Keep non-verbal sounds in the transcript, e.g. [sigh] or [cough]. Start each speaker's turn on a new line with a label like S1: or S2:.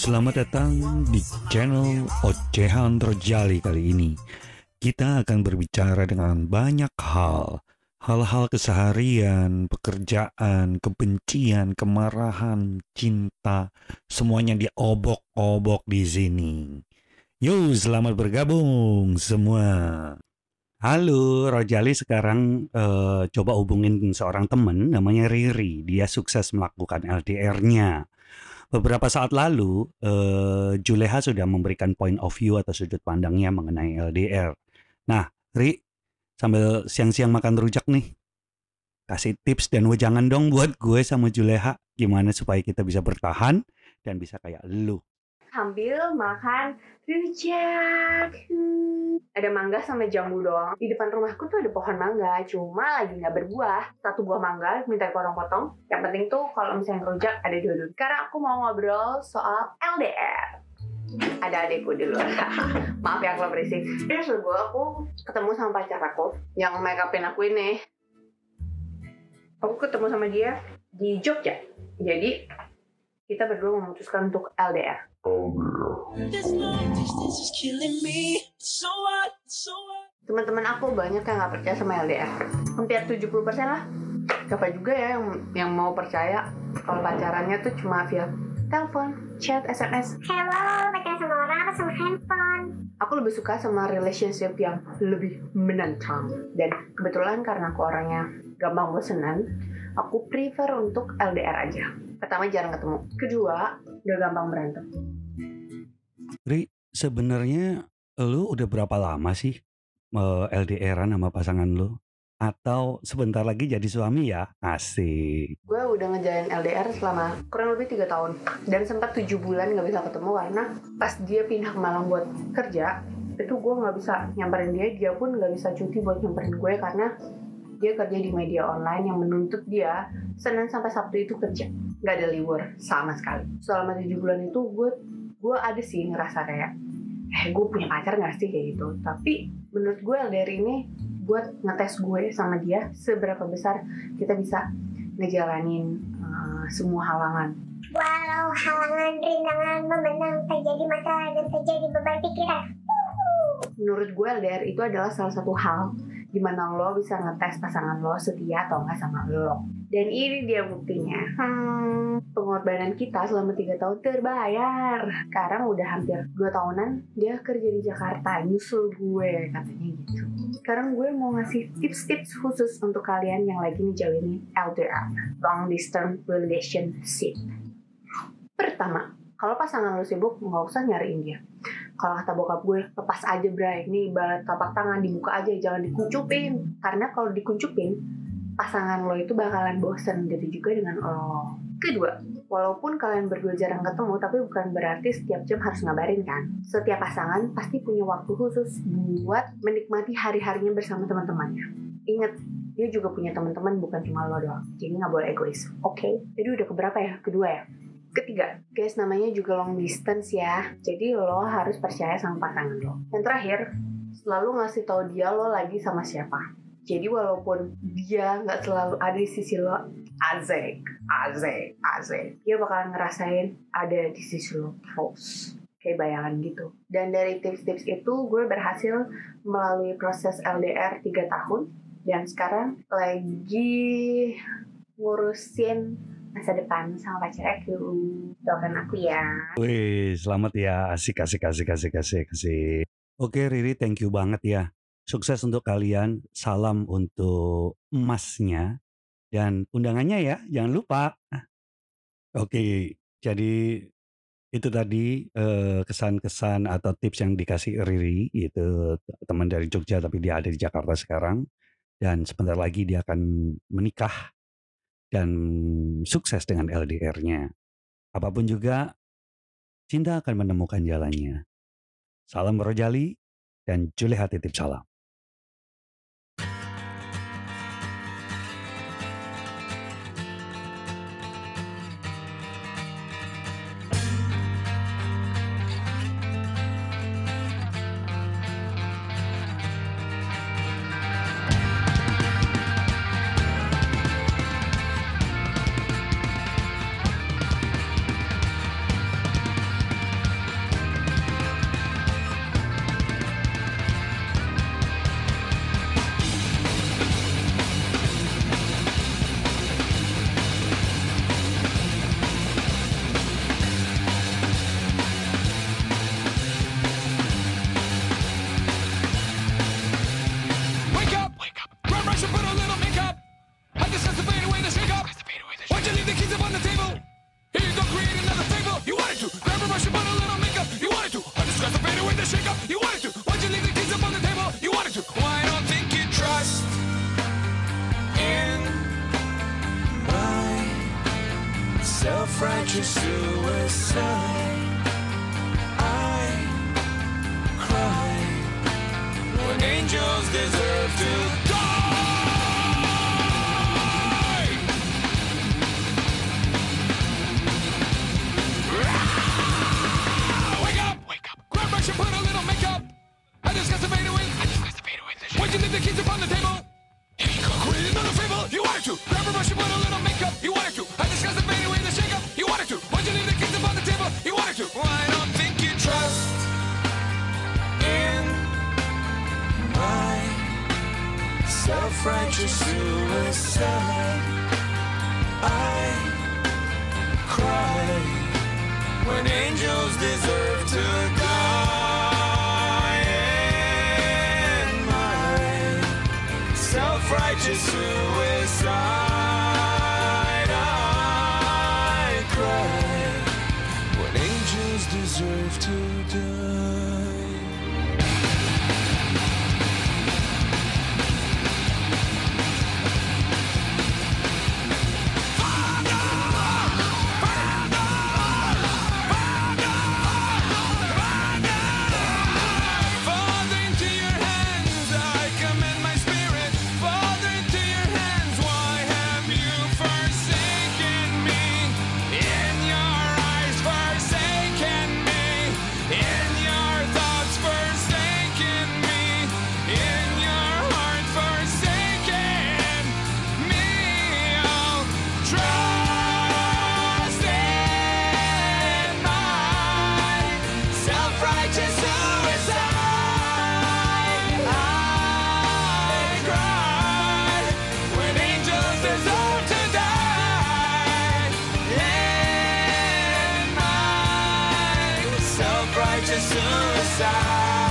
S1: Selamat datang di channel Ocehan Terjali kali ini. Kita akan berbicara dengan banyak hal. Hal-hal keseharian, pekerjaan, kebencian, kemarahan, cinta, semuanya diobok-obok di sini. Yuk, selamat bergabung semua. Halo, Rojali sekarang eh, coba hubungin seorang teman namanya Riri. Dia sukses melakukan LDR-nya. Beberapa saat lalu, eh, Juleha sudah memberikan point of view atau sudut pandangnya mengenai LDR. Nah, Ri, sambil siang-siang makan rujak nih, kasih tips dan wejangan dong buat gue sama Juleha gimana supaya kita bisa bertahan dan bisa kayak lu.
S2: sambil makan rujak. Ada mangga sama jambu doang. Di depan rumahku tuh ada pohon mangga, cuma lagi nggak berbuah. Satu buah mangga minta potong-potong. Yang penting tuh kalau misalnya rujak ada dua Sekarang aku mau ngobrol soal LDR. Ada adekku di luar. [laughs] Maaf ya kalau berisik. Ini gue aku ketemu sama pacar aku yang make upin aku ini. Aku ketemu sama dia di Jogja. Jadi kita berdua memutuskan untuk LDR.
S3: This
S2: teman-teman aku banyak yang nggak percaya sama LDR hampir 70% lah. Siapa juga ya yang, yang mau percaya kalau pacarannya tuh cuma via telepon, chat, SMS
S4: Hello, pacaran sama orang apa sama handphone?
S2: aku lebih suka sama relationship yang lebih menantang. Dan kebetulan karena aku orangnya gampang bosenan aku prefer untuk LDR aja. Pertama jarang ketemu. Kedua udah gampang berantem
S1: Ri, sebenarnya lu udah berapa lama sih eh, LDR-an sama pasangan lu? Atau sebentar lagi jadi suami ya? Asik.
S2: gue udah ngejalin LDR selama kurang lebih tiga tahun dan sempat tujuh bulan nggak bisa ketemu karena pas dia pindah ke Malang buat kerja itu gue nggak bisa nyamperin dia dia pun nggak bisa cuti buat nyamperin gue karena dia kerja di media online yang menuntut dia Senin sampai Sabtu itu kerja nggak ada libur sama sekali selama tujuh bulan itu gue gue ada sih ngerasa kayak eh gue punya pacar nggak sih kayak gitu tapi menurut gue LDR ini buat ngetes gue sama dia seberapa besar kita bisa ngejalanin uh, semua halangan.
S4: Walau halangan rintangan memandang terjadi masalah dan terjadi beban pikiran.
S2: Menurut gue LDR itu adalah salah satu hal di mana lo bisa ngetes pasangan lo setia atau enggak sama lo. Dan ini dia buktinya. Hmm, pengorbanan kita selama tiga tahun terbayar. Sekarang udah hampir dua tahunan dia kerja di Jakarta nyusul gue katanya gitu. Sekarang gue mau ngasih tips-tips khusus untuk kalian yang lagi ngejalanin LDR, long distance relationship. Pertama, kalau pasangan lo sibuk nggak usah nyariin dia. Kalau kata bokap gue, lepas aja bray. Ini ibarat tapak tangan dibuka aja, jangan dikuncupin. Karena kalau dikuncupin, pasangan lo itu bakalan bosen. Jadi juga dengan lo. Kedua, walaupun kalian berdua jarang ketemu, tapi bukan berarti setiap jam harus ngabarin kan. Setiap pasangan pasti punya waktu khusus buat menikmati hari-harinya bersama teman-temannya. Ingat, dia juga punya teman-teman bukan cuma lo doang. Jadi nggak boleh egois. Oke? Jadi udah keberapa ya? Kedua ya? Ketiga, guys namanya juga long distance ya. Jadi lo harus percaya sama pasangan lo. Yang terakhir, selalu ngasih tahu dia lo lagi sama siapa. Jadi walaupun dia nggak selalu ada di sisi lo, azek, azek, azek, dia bakalan ngerasain ada di sisi lo terus. Kayak bayangan gitu. Dan dari tips-tips itu gue berhasil melalui proses LDR 3 tahun. Dan sekarang lagi ngurusin masa depan sama pacar aku. Doakan aku ya.
S1: Wih, selamat ya. Asik, asik, asik, asik, asik, asik. Oke Riri, thank you banget ya. Sukses untuk kalian. Salam untuk emasnya. Dan undangannya ya, jangan lupa. Oke, jadi itu tadi eh, kesan-kesan atau tips yang dikasih Riri, itu teman dari Jogja tapi dia ada di Jakarta sekarang. Dan sebentar lagi dia akan menikah dan sukses dengan LDR-nya. Apa pun juga, cinta akan menemukan jalannya. Salam Rojali dan Juleha titip salam.
S3: up, you wanted to. Why'd you leave the keys up on the table? You wanted to. Why don't think you trust in my self-righteous suicide? I cry when angels deserve to. Upon the table? Go. Another fable. You wanted to. Grab a brush and put a little makeup. You wanted to. I discussed the fade away, the shake up. You wanted to. Why'd you leave the keys upon the table? You wanted to. I don't think you trust in my self-righteous suicide. I cry when angels deserve to die. righteous suicide. suicide.